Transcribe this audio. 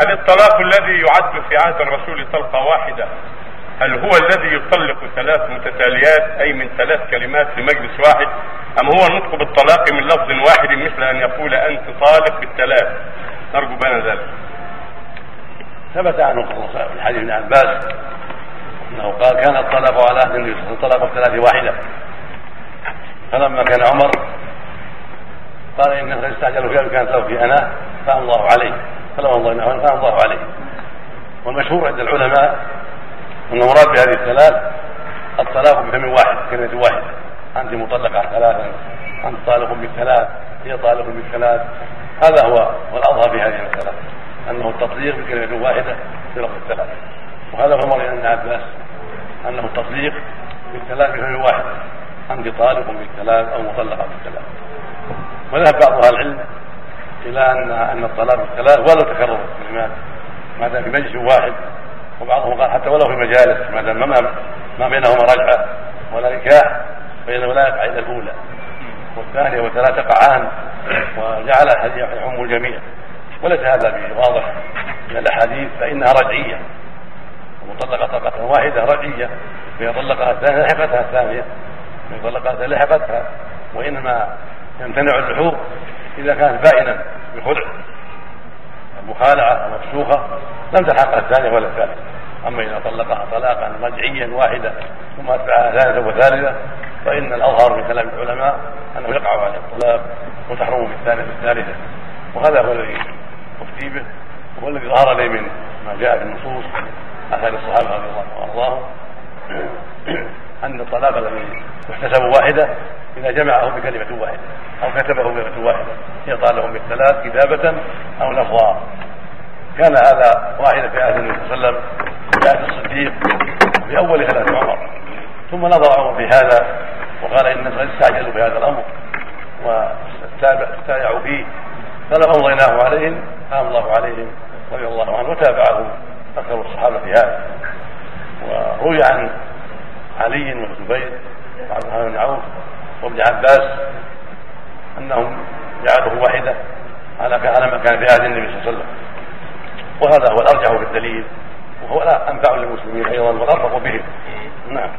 هل الطلاق الذي يعد في عهد الرسول طلقة واحدة؟ هل هو الذي يطلق ثلاث متتاليات أي من ثلاث كلمات في مجلس واحد أم هو النطق بالطلاق من لفظ واحد مثل أن يقول أنت طالق بالثلاث؟ نرجو بيان ذلك. ثبت عنه في حديث ابن عباس أنه قال كان الطلاق على عهد النبي صلى الله عليه وسلم طلاق الثلاث واحدة. فلما كان عمر قال ان الناس استعجلوا فيها كانت له في أنا فان الله عليه فلو انظرنا فان الله عليه. والمشهور عند العلماء أن المراد بهذه الثلاث الطلاق بفم واحد كلمة واحدة أنت مطلقة ثلاثا أنت طالق بالثلاث هي طالق بالثلاث. هذا هو والأظهر في هذه المساله أنه التطليق بكلمة واحدة في لفظ الثلاث. وهذا هو مرض ابن عباس أنه التطليق بالثلاث بفم واحد. أنت طالق بالثلاث أو مطلقة بالثلاث. وذهب بعض أهل العلم إلى ان أن الطلاق بالثلاث ولو تكرر الكلمات ما دام في مجلس واحد وبعضهم قال حتى ولو في مجالس ما دام ما ما بينهما رجعة ولا نكاح فانه لا يقع الا الأولى. والثانية والثلاثه تقعان وجعل الحديث يعم الجميع. وليس هذا بواضح من الأحاديث فإنها رجعية. المطلقه طلقة واحدة رجعية فاذا طلقها الثانية لحقتها الثانية. فاذا طلقها لحقتها. وإنما يمتنع اللحوق إذا كانت بائنا بخلع مخالعة أو مفسوخه لم تلحقها الثانية ولا الثالثة. أما إذا طلقها طلاقا رجعيا واحدة ثم أتبعها ثالثة وثالثة فإن الأظهر من كلام العلماء أنه يقع عليه الطلاق وتحرم بالثانية الثالثه وهذا هو الذي أفتي به هو الذي ظهر لي من ما جاء في النصوص اثار الصحابة رضي الله عنهم وارضاهم أن الطلاق الذي يحتسب واحدة إذا جمعه بكلمة واحدة أو كتبه بكلمة واحدة هي طالق بالثلاث كتابة أو لفظا كان هذا واحدا في عهد النبي صلى الله عليه وسلم في عهد الصديق في اول خلافه عمر. ثم نظر عمر في هذا وقال إن الناس استعجلوا في هذا الامر وتابعوا فيه فلو امضيناه عليهم قام الله عليهم رضي الله عنه وتابعه أكثر الصحابة في هذا. وروي عن علي والزبير وعبد الرحمن بن عوف وابن عباس أنهم جعلوه واحدة على على ما كان في عهد النبي صلى الله عليه وسلم. وهذا هو الأرجح في الدليل وهو الانفع للمسلمين أيضا والأرفق بهم. نعم.